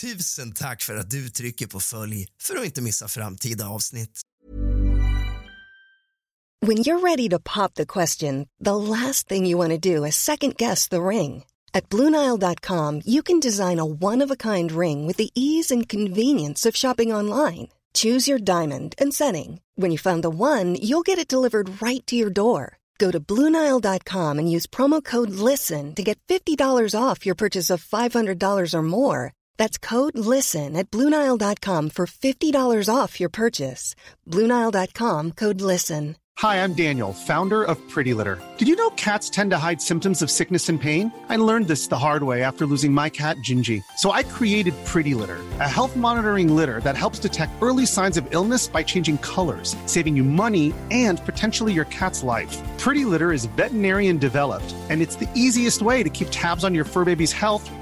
Tusen tack för att du trycker på följ för att inte missa framtida avsnitt. When you're ready to pop the question, the last thing you want to do is second guess the ring. At Bluenile.com, you can design a one of a kind ring with the ease and convenience of shopping online. Choose your diamond and setting. When you find the one, you'll get it delivered right to your door. Go to Bluenile.com and use promo code LISTEN to get $50 off your purchase of $500 or more. That's code LISTEN at Bluenile.com for $50 off your purchase. Bluenile.com code LISTEN. Hi, I'm Daniel, founder of Pretty Litter. Did you know cats tend to hide symptoms of sickness and pain? I learned this the hard way after losing my cat, Gingy. So I created Pretty Litter, a health monitoring litter that helps detect early signs of illness by changing colors, saving you money and potentially your cat's life. Pretty Litter is veterinarian developed, and it's the easiest way to keep tabs on your fur baby's health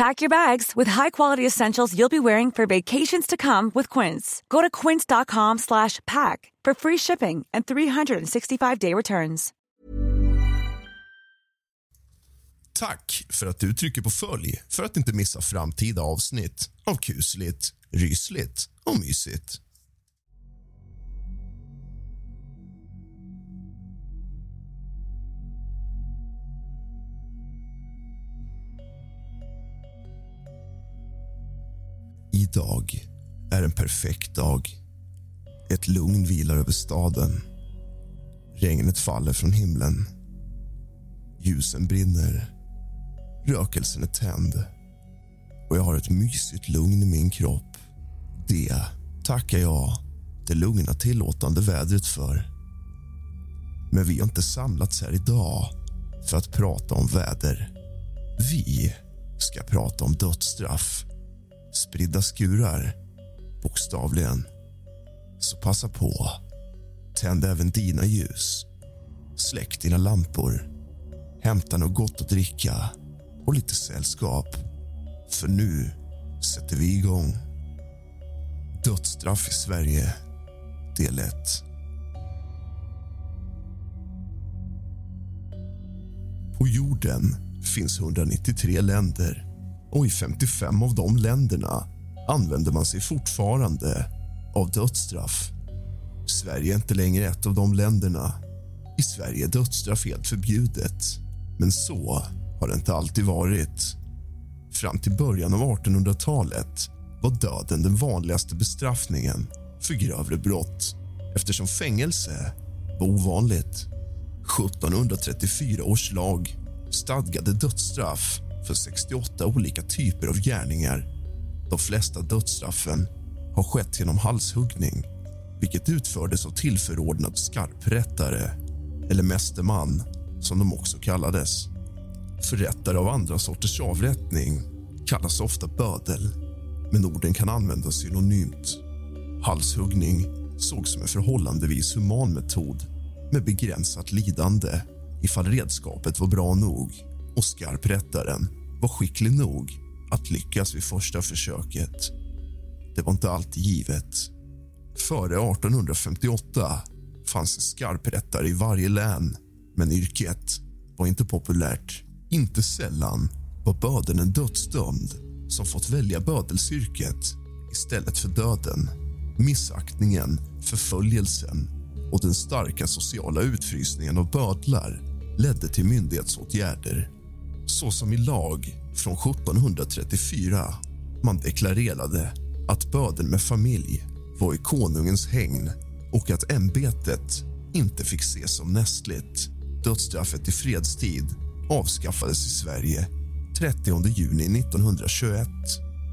Pack your bags with high-quality essentials you'll be wearing for vacations to come with Quince. Go to quince.com slash pack for free shipping and 365-day returns. Tack för att du trycker på följ för att inte missa framtida avsnitt av kusligt, rysligt och mysigt. Idag är en perfekt dag. Ett lugn vilar över staden. Regnet faller från himlen. Ljusen brinner. Rökelsen är tänd. Och jag har ett mysigt lugn i min kropp. Det tackar jag det lugna, tillåtande vädret för. Men vi har inte samlats här idag för att prata om väder. Vi ska prata om dödsstraff spridda skurar, bokstavligen. Så passa på. Tänd även dina ljus. Släck dina lampor. Hämta något gott att dricka och lite sällskap. För nu sätter vi igång. Dödsstraff i Sverige, del 1. På jorden finns 193 länder och i 55 av de länderna använder man sig fortfarande av dödsstraff. Sverige är inte längre ett av de länderna. I Sverige är dödsstraff helt förbjudet. Men så har det inte alltid varit. Fram till början av 1800-talet var döden den vanligaste bestraffningen för grövre brott eftersom fängelse var ovanligt. 1734 års lag stadgade dödsstraff för 68 olika typer av gärningar. De flesta dödsstraffen har skett genom halshuggning vilket utfördes av tillförordnad skarprättare eller mästerman, som de också kallades. Förrättare av andra sorters avrättning kallas ofta bödel men orden kan användas synonymt. Halshuggning sågs som en förhållandevis human metod med begränsat lidande ifall redskapet var bra nog och skarprättaren var skicklig nog att lyckas vid första försöket. Det var inte alltid givet. Före 1858 fanns en skarprättare i varje län men yrket var inte populärt. Inte sällan var bödeln en dödsdömd som fått välja bödelsyrket istället för döden. Missaktningen, förföljelsen och den starka sociala utfrysningen av bödlar ledde till myndighetsåtgärder så som i lag från 1734. Man deklarerade att böden med familj var i konungens hägn och att ämbetet inte fick ses som nästligt. Dödsstraffet i fredstid avskaffades i Sverige 30 juni 1921.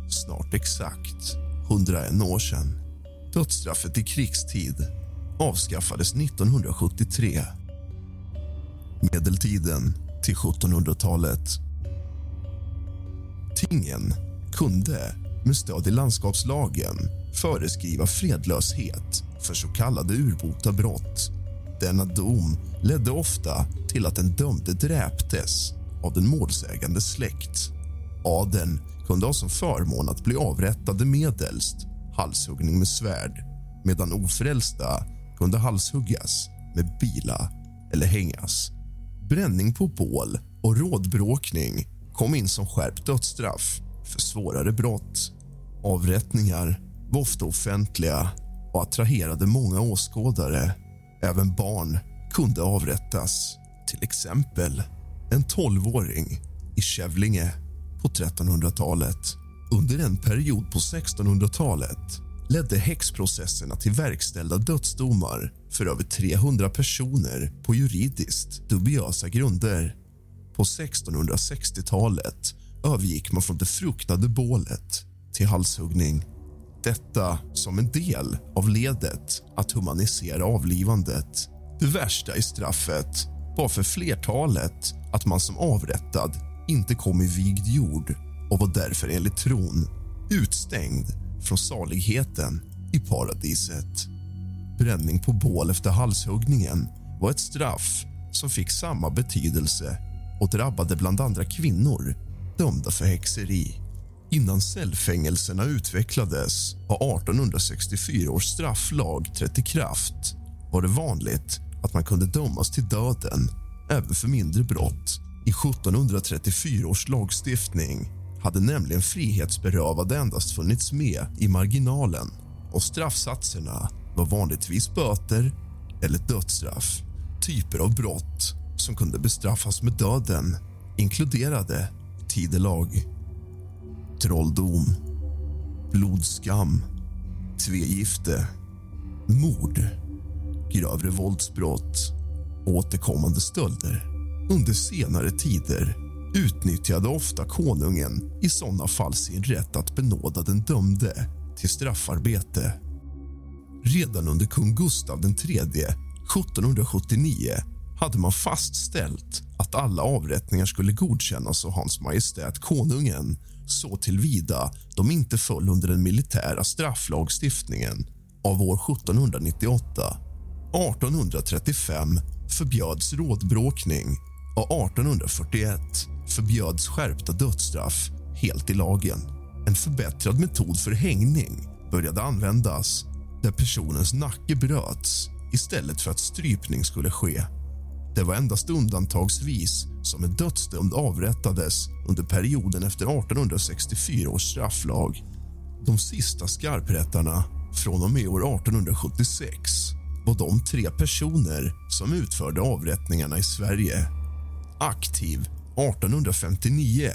Snart exakt 101 år sedan. Dödsstraffet i krigstid avskaffades 1973. Medeltiden till 1700-talet. Tingen kunde med stöd i landskapslagen föreskriva fredlöshet för så kallade urbota brott. Denna dom ledde ofta till att den dömde dräptes av den målsägande släkt. Adeln kunde ha som förmån att bli avrättade medelst halshuggning med svärd medan ofrälsta kunde halshuggas med bila eller hängas. Bränning på bål och rådbråkning kom in som skärpt dödsstraff för svårare brott. Avrättningar var ofta offentliga och attraherade många åskådare. Även barn kunde avrättas. Till exempel en tolvåring i Kävlinge på 1300-talet. Under en period på 1600-talet ledde häxprocesserna till verkställda dödsdomar för över 300 personer på juridiskt dubiösa grunder. På 1660-talet övergick man från det fruktade bålet till halshuggning. Detta som en del av ledet att humanisera avlivandet. Det värsta i straffet var för flertalet att man som avrättad inte kom i vigd jord och var därför enligt tron utstängd från saligheten i paradiset. Bränning på bål efter halshuggningen var ett straff som fick samma betydelse och drabbade bland andra kvinnor dömda för häxeri. Innan cellfängelserna utvecklades och 1864 års strafflag trätt i kraft var det vanligt att man kunde dömas till döden även för mindre brott. I 1734 års lagstiftning hade nämligen frihetsberövade endast funnits med i marginalen och straffsatserna var vanligtvis böter eller dödsstraff. Typer av brott som kunde bestraffas med döden inkluderade tidelag, trolldom, blodskam, tvegifte, mord, grövre våldsbrott återkommande stölder. Under senare tider utnyttjade ofta konungen i sådana fall sin rätt att benåda den dömde till straffarbete. Redan under kung Gustav III 1779 hade man fastställt att alla avrättningar skulle godkännas av Hans Majestät Konungen så tillvida de inte föll under den militära strafflagstiftningen av år 1798. 1835 förbjöds rådbråkning och 1841 förbjöds skärpta dödsstraff helt i lagen. En förbättrad metod för hängning började användas där personens nacke bröts istället för att strypning skulle ske. Det var endast undantagsvis som en dödsdömd avrättades under perioden efter 1864 års strafflag. De sista skarprättarna från och med år 1876 var de tre personer som utförde avrättningarna i Sverige. Aktiv 1859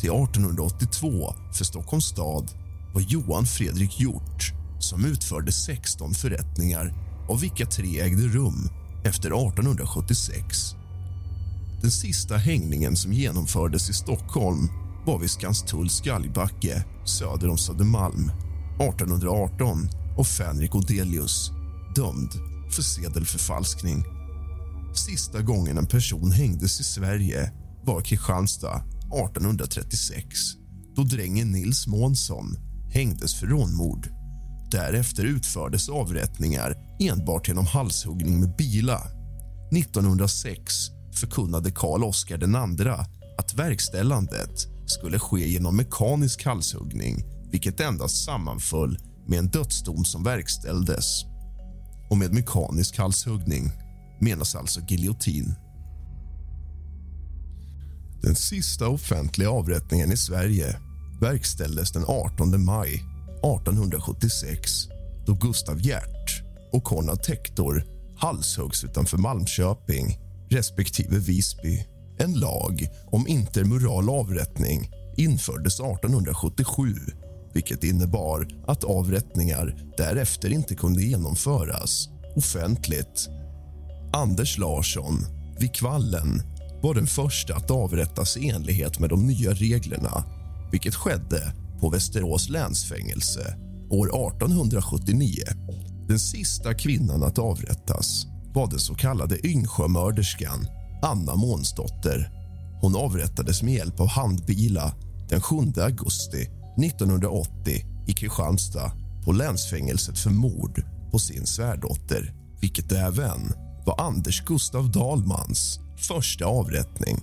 till 1882 för Stockholms stad var Johan Fredrik Hjort som utförde 16 förrättningar av vilka tre ägde rum efter 1876. Den sista hängningen som genomfördes i Stockholm var vid Skanstulls galgbacke söder om Södermalm 1818 och Fänrik Odelius dömd för sedelförfalskning. Sista gången en person hängdes i Sverige var Kristianstad 1836 då drängen Nils Månsson hängdes för rånmord. Därefter utfördes avrättningar enbart genom halshuggning med bila. 1906 förkunnade Karl Oskar II att verkställandet skulle ske genom mekanisk halshuggning vilket endast sammanföll med en dödsdom som verkställdes. Och med mekanisk halshuggning menas alltså giljotin. Den sista offentliga avrättningen i Sverige verkställdes den 18 maj 1876 då Gustav Hjärt och Konrad Tektor halshuggs utanför Malmköping respektive Visby. En lag om intermural avrättning infördes 1877 vilket innebar att avrättningar därefter inte kunde genomföras offentligt. Anders Larsson, vid Kvallen, var den första att avrättas i enlighet med de nya reglerna vilket skedde på Västerås länsfängelse år 1879. Den sista kvinnan att avrättas var den så kallade Yngsjömörderskan Anna Månsdotter. Hon avrättades med hjälp av handbila den 7 augusti 1980 i Kristianstad på länsfängelset för mord på sin svärdotter vilket även var Anders Gustav Dahlmans första avrättning.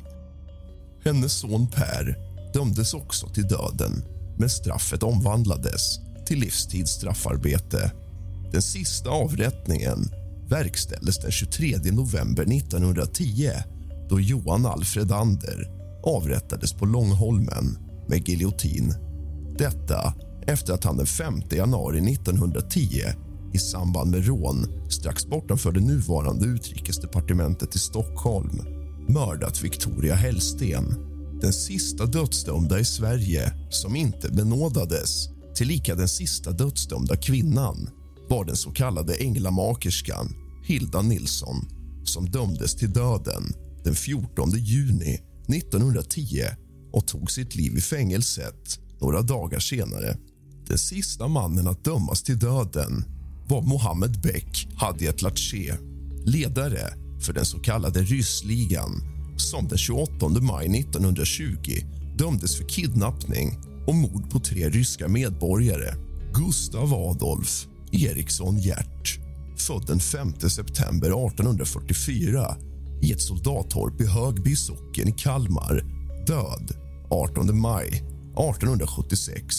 Hennes son Per dömdes också till döden men straffet omvandlades till livstids straffarbete. Den sista avrättningen verkställdes den 23 november 1910 då Johan Alfred Ander avrättades på Långholmen med giljotin. Detta efter att han den 5 januari 1910 i samband med rån strax bortanför det nuvarande utrikesdepartementet i Stockholm mördat Victoria Hellsten, den sista dödsdömda i Sverige som inte benådades. Tillika den sista dödsdömda kvinnan var den så kallade änglamakerskan Hilda Nilsson som dömdes till döden den 14 juni 1910 och tog sitt liv i fängelset några dagar senare. Den sista mannen att dömas till döden var Mohammed Beck Hadietlaché, ledare för den så kallade ryssligan som den 28 maj 1920 dömdes för kidnappning och mord på tre ryska medborgare. Gustav Adolf Eriksson Hjert född den 5 september 1844 i ett soldattorp i Högby socken i Kalmar död 18 maj 1876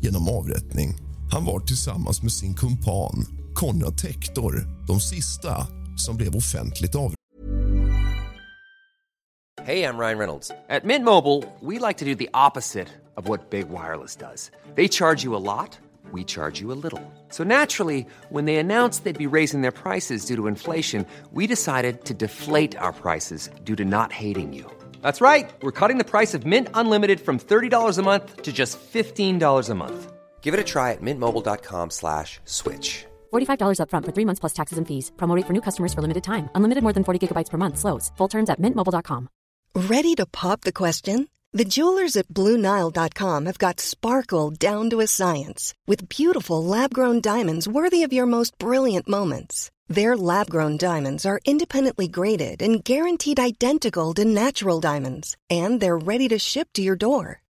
genom avrättning. Han var tillsammans med sin kumpan Konrad Tektor de sista som blev offentligt av. Hey, I'm Ryan Reynolds. At Mint Mobile, we like to do the opposite of what Big Wireless does. They charge you a lot, we charge you a little. So naturally, when they announced they'd be raising their prices due to inflation, we decided to deflate our prices due to not hating you. That's right. We're cutting the price of Mint Unlimited from $30 a month to just $15 a month. Give it a try at mintmobile.com slash switch. $45 upfront for three months plus taxes and fees. Promote for new customers for limited time. Unlimited more than 40 gigabytes per month. Slows. Full terms at mintmobile.com. Ready to pop the question? The jewelers at BlueNile.com have got sparkle down to a science with beautiful lab grown diamonds worthy of your most brilliant moments. Their lab grown diamonds are independently graded and guaranteed identical to natural diamonds, and they're ready to ship to your door.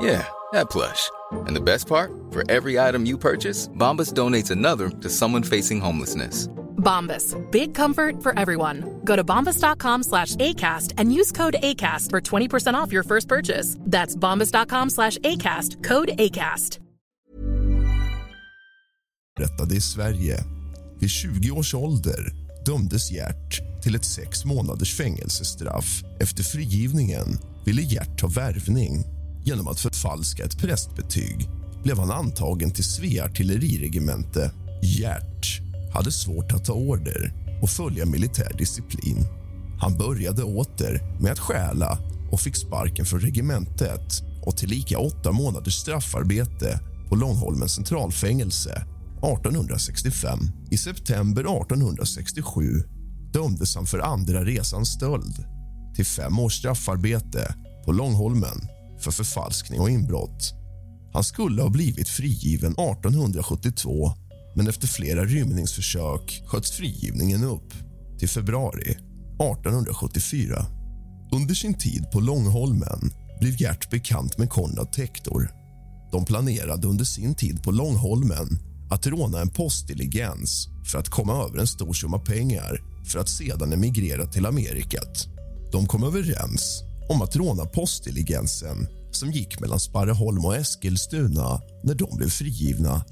Yeah, that plush. And the best part? For every item you purchase, Bombas donates another to someone facing homelessness. Bombas. Big comfort for everyone. Go to bombas.com slash ACAST and use code ACAST for 20% off your first purchase. That's bombas.com slash ACAST. Code ACAST. Rättade i Sverige. Vid 20 års ålder dömdes Gert till ett sex månaders fängelsestraff. Efter frigivningen ville Gert ha värvning. Genom att förfalska ett prästbetyg blev han antagen till Svea artilleriregemente. Gert hade svårt att ta order och följa militär disciplin. Han började åter med att stjäla och fick sparken från regementet och tillika åtta månaders straffarbete på Långholmens centralfängelse 1865. I september 1867 dömdes han för andra resans stöld till fem års straffarbete på Långholmen för förfalskning och inbrott. Han skulle ha blivit frigiven 1872 men efter flera rymningsförsök sköts frigivningen upp till februari 1874. Under sin tid på Långholmen blev Gert bekant med Konrad Tektor. De planerade under sin tid på Långholmen att råna en postdiligens för att komma över en stor summa pengar för att sedan emigrera till Amerikat. De kom överens om att råna postdiligensen som gick mellan Sparreholm och Eskilstuna när de blev frigivna.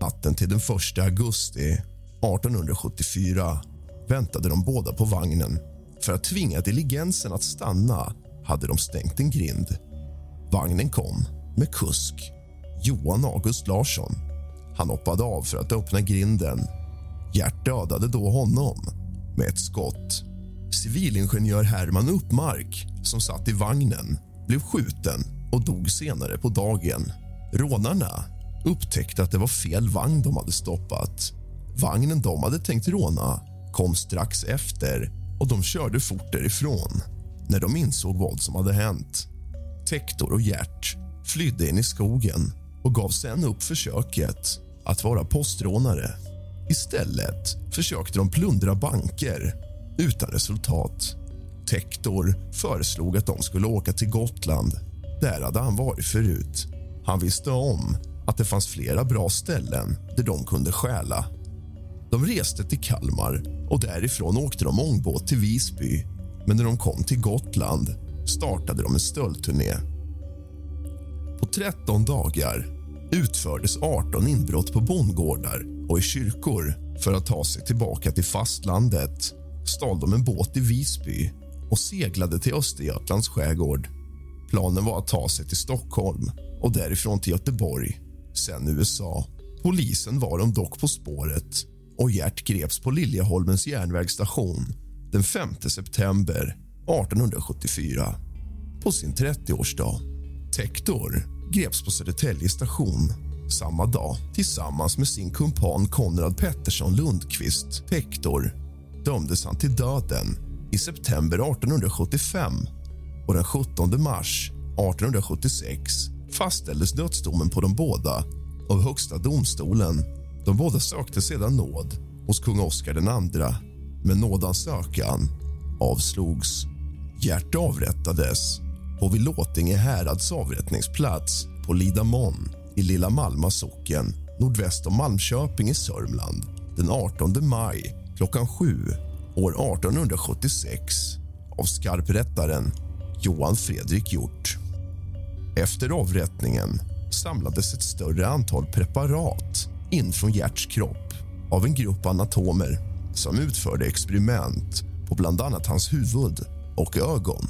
Natten till den 1 augusti 1874 väntade de båda på vagnen. För att tvinga diligensen att stanna hade de stängt en grind. Vagnen kom med kusk Johan August Larsson. Han hoppade av för att öppna grinden. Gert dödade då honom med ett skott. Civilingenjör Herman Uppmark, som satt i vagnen blev skjuten och dog senare på dagen. Rånarna upptäckte att det var fel vagn de hade stoppat. Vagnen de hade tänkt råna kom strax efter och de körde fort därifrån när de insåg vad som hade hänt. Tektor och Gert flydde in i skogen och gav sen upp försöket att vara postrånare. Istället försökte de plundra banker utan resultat. Tektor föreslog att de skulle åka till Gotland. Där hade han varit förut. Han visste om att det fanns flera bra ställen där de kunde stjäla. De reste till Kalmar och därifrån åkte de ångbåt till Visby. Men när de kom till Gotland startade de en stöldturné. På 13 dagar utfördes 18 inbrott på bondgårdar och i kyrkor. För att ta sig tillbaka till fastlandet stal de en båt i Visby och seglade till Östergötlands skärgård. Planen var att ta sig till Stockholm och därifrån till Göteborg, sen USA. Polisen var de dock på spåret och Gert greps på Liljeholmens järnvägsstation den 5 september 1874 på sin 30-årsdag. Tektor greps på Södertälje station samma dag tillsammans med sin kumpan Konrad Pettersson Lundqvist. Tektor dömdes han till döden i september 1875 och den 17 mars 1876 fastställdes dödsdomen på de båda av Högsta domstolen. De båda sökte sedan nåd hos kung Oscar II, men nådansökan avslogs. Gert avrättades på Vilåtinge härads avrättningsplats på Lidamon i Lilla Malma socken nordväst om Malmköping i Sörmland den 18 maj klockan sju år 1876 av skarprättaren Johan Fredrik Hjort. Efter avrättningen samlades ett större antal preparat in från Gerts kropp av en grupp anatomer som utförde experiment på bland annat hans huvud och ögon.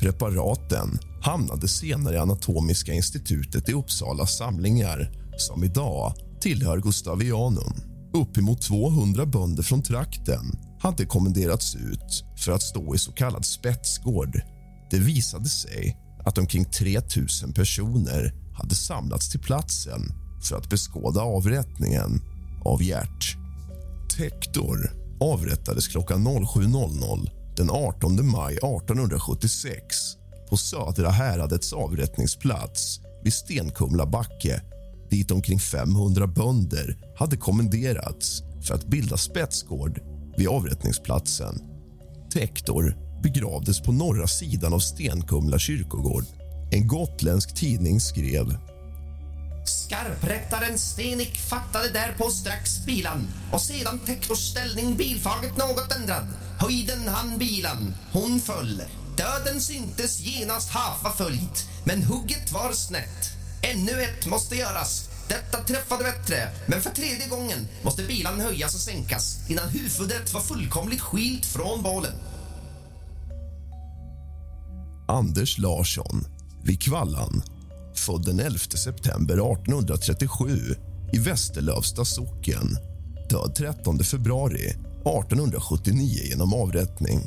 Preparaten hamnade senare i Anatomiska institutet i Uppsalas samlingar som idag tillhör Gustavianum. Uppemot 200 bönder från trakten hade kommenderats ut för att stå i så kallad spetsgård. Det visade sig att omkring 3 000 personer hade samlats till platsen för att beskåda avrättningen av Gert. Tektor avrättades klockan 07.00 den 18 maj 1876 på Södra häradets avrättningsplats vid Stenkumla backe dit omkring 500 bönder hade kommenderats för att bilda spetsgård vid avrättningsplatsen. Tektor begravdes på norra sidan av Stenkumla kyrkogård. En gotländsk tidning skrev Skarprättaren Stenik fattade därpå strax bilan och sedan Tektors ställning bilfaget något ändrad. Höjden han bilan, hon föll. Döden syntes genast hafa följt, men hugget var snett. Ännu ett måste göras. Detta träffade bättre, men för tredje gången måste bilan höjas och sänkas innan huvudet var fullkomligt skilt från bålen. Anders Larsson vid Kvallan född den 11 september 1837 i Västerlövsta socken död 13 februari 1879 genom avrättning.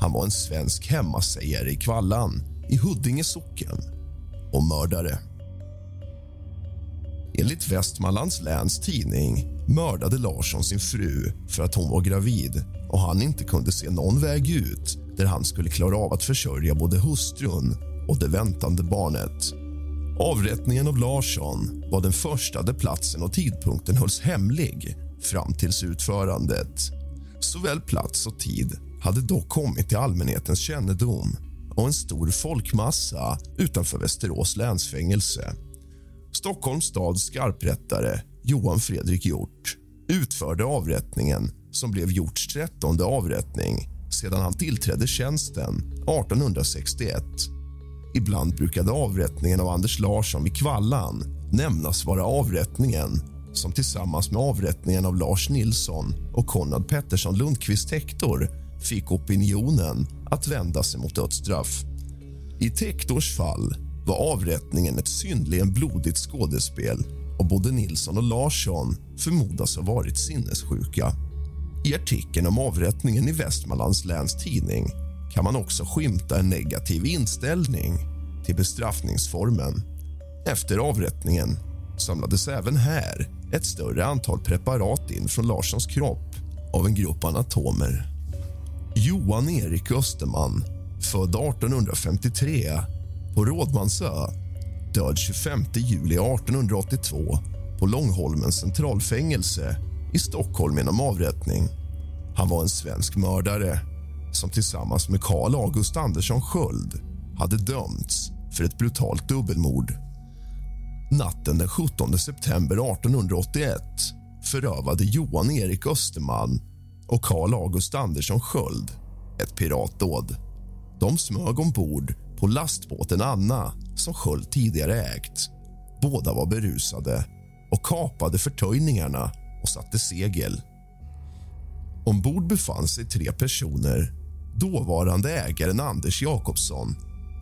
Han var en svensk hemmasägare i Kvallan i Huddinge socken och mördare. Enligt Västmanlands läns tidning mördade Larsson sin fru för att hon var gravid och han inte kunde se någon väg ut där han skulle klara av att försörja både hustrun och det väntande barnet. Avrättningen av Larsson var den första där platsen och tidpunkten hölls hemlig fram tills utförandet. Såväl plats och tid hade dock kommit till allmänhetens kännedom och en stor folkmassa utanför Västerås länsfängelse. Stockholms stads skarprättare Johan Fredrik Hjort utförde avrättningen som blev Hjorts trettonde avrättning sedan han tillträdde tjänsten 1861. Ibland brukade avrättningen av Anders Larsson vid Kvallan nämnas vara avrättningen som tillsammans med avrättningen av Lars Nilsson och Konrad Pettersson Lundqvist Hector fick opinionen att vända sig mot dödsstraff. I Tektors fall var avrättningen ett synnerligen blodigt skådespel och både Nilsson och Larsson förmodas ha varit sinnessjuka. I artikeln om avrättningen i Västmanlands läns tidning kan man också skymta en negativ inställning till bestraffningsformen. Efter avrättningen samlades även här ett större antal preparat in från Larssons kropp av en grupp anatomer. Johan Erik Österman, född 1853 på Rådmansö död 25 juli 1882 på Långholmens centralfängelse i Stockholm genom avrättning. Han var en svensk mördare som tillsammans med Karl August Andersson Sköld hade dömts för ett brutalt dubbelmord. Natten den 17 september 1881 förövade Johan Erik Österman och Karl August Andersson Sköld ett piratdåd. De smög ombord på lastbåten Anna som Sköld tidigare ägt. Båda var berusade och kapade förtöjningarna och satte segel. Ombord befann sig tre personer. Dåvarande ägaren Anders Jakobsson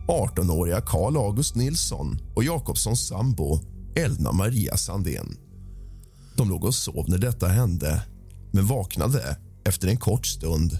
18-åriga Karl August Nilsson och Jakobssons sambo Elna Maria Sandén. De låg och sov när detta hände, men vaknade efter en kort stund.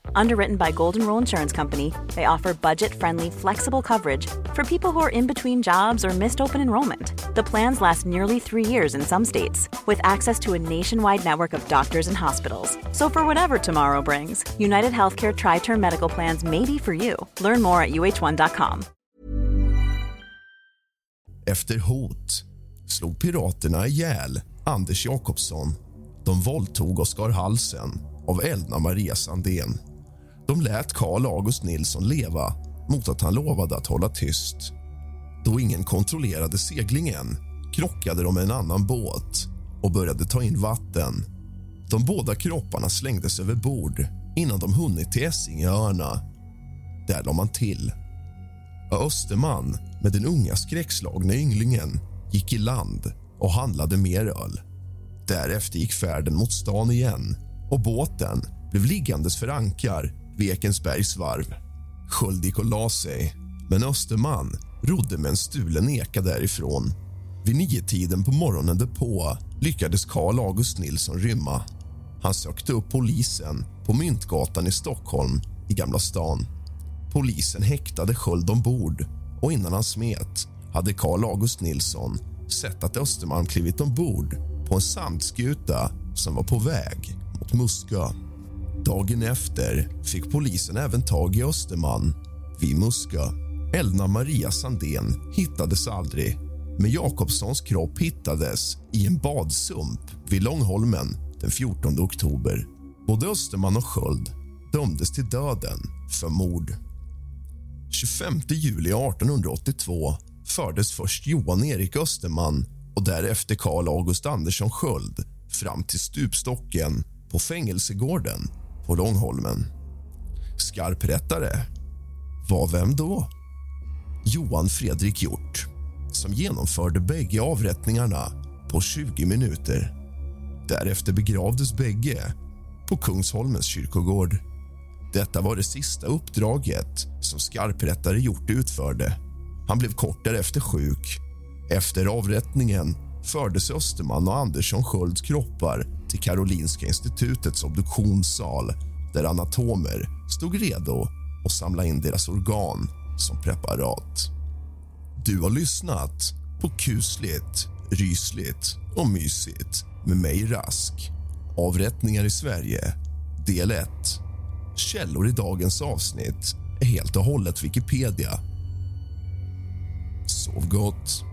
Underwritten by Golden Rule Insurance Company, they offer budget friendly, flexible coverage for people who are in between jobs or missed open enrollment. The plans last nearly three years in some states, with access to a nationwide network of doctors and hospitals. So, for whatever tomorrow brings, United Healthcare Tri Term Medical Plans may be for you. Learn more at uh1.com. Efter hot slog piraterna ihjäl Anders Jakobsson. De våldtog och skar halsen av Elna Maria Sandén. De lät Karl August Nilsson leva mot att han lovade att hålla tyst. Då ingen kontrollerade seglingen krockade de med en annan båt och började ta in vatten. De båda kropparna slängdes över bord innan de hunnit till Essingeöarna. Där la man till. Österman med den unga skräckslagna ynglingen gick i land och handlade mer öl. Därefter gick färden mot stan igen och båten blev liggandes för ankar vid Ekensbergs varv. Sköld gick och la sig, men Österman rodde med en stulen eka därifrån. Vid niotiden på morgonen därpå lyckades Karl August Nilsson rymma. Han sökte upp polisen på Myntgatan i Stockholm, i Gamla stan. Polisen häktade Sköld ombord och innan han smet hade Karl August Nilsson sett att Österman klivit ombord på en sandskuta som var på väg mot Muskö. Dagen efter fick polisen även tag i Österman vid Muskö. Elna Maria Sandén hittades aldrig men Jakobssons kropp hittades i en badsump vid Långholmen den 14 oktober. Både Österman och Sköld dömdes till döden för mord. 25 juli 1882 fördes först Johan Erik Österman och därefter Karl August Andersson Sköld fram till stupstocken på fängelsegården på Långholmen. Skarprättare var vem då? Johan Fredrik Hjort som genomförde bägge avrättningarna på 20 minuter. Därefter begravdes bägge på Kungsholmens kyrkogård. Detta var det sista uppdraget som skarprättare Hjort utförde. Han blev kort därefter sjuk. Efter avrättningen fördes Österman och Andersson Skölds kroppar till Karolinska institutets obduktionssal där anatomer stod redo att samla in deras organ som preparat. Du har lyssnat på kusligt, rysligt och mysigt med mig Rask Avrättningar i Sverige, del 1. Källor i dagens avsnitt är helt och hållet Wikipedia. Sov gott.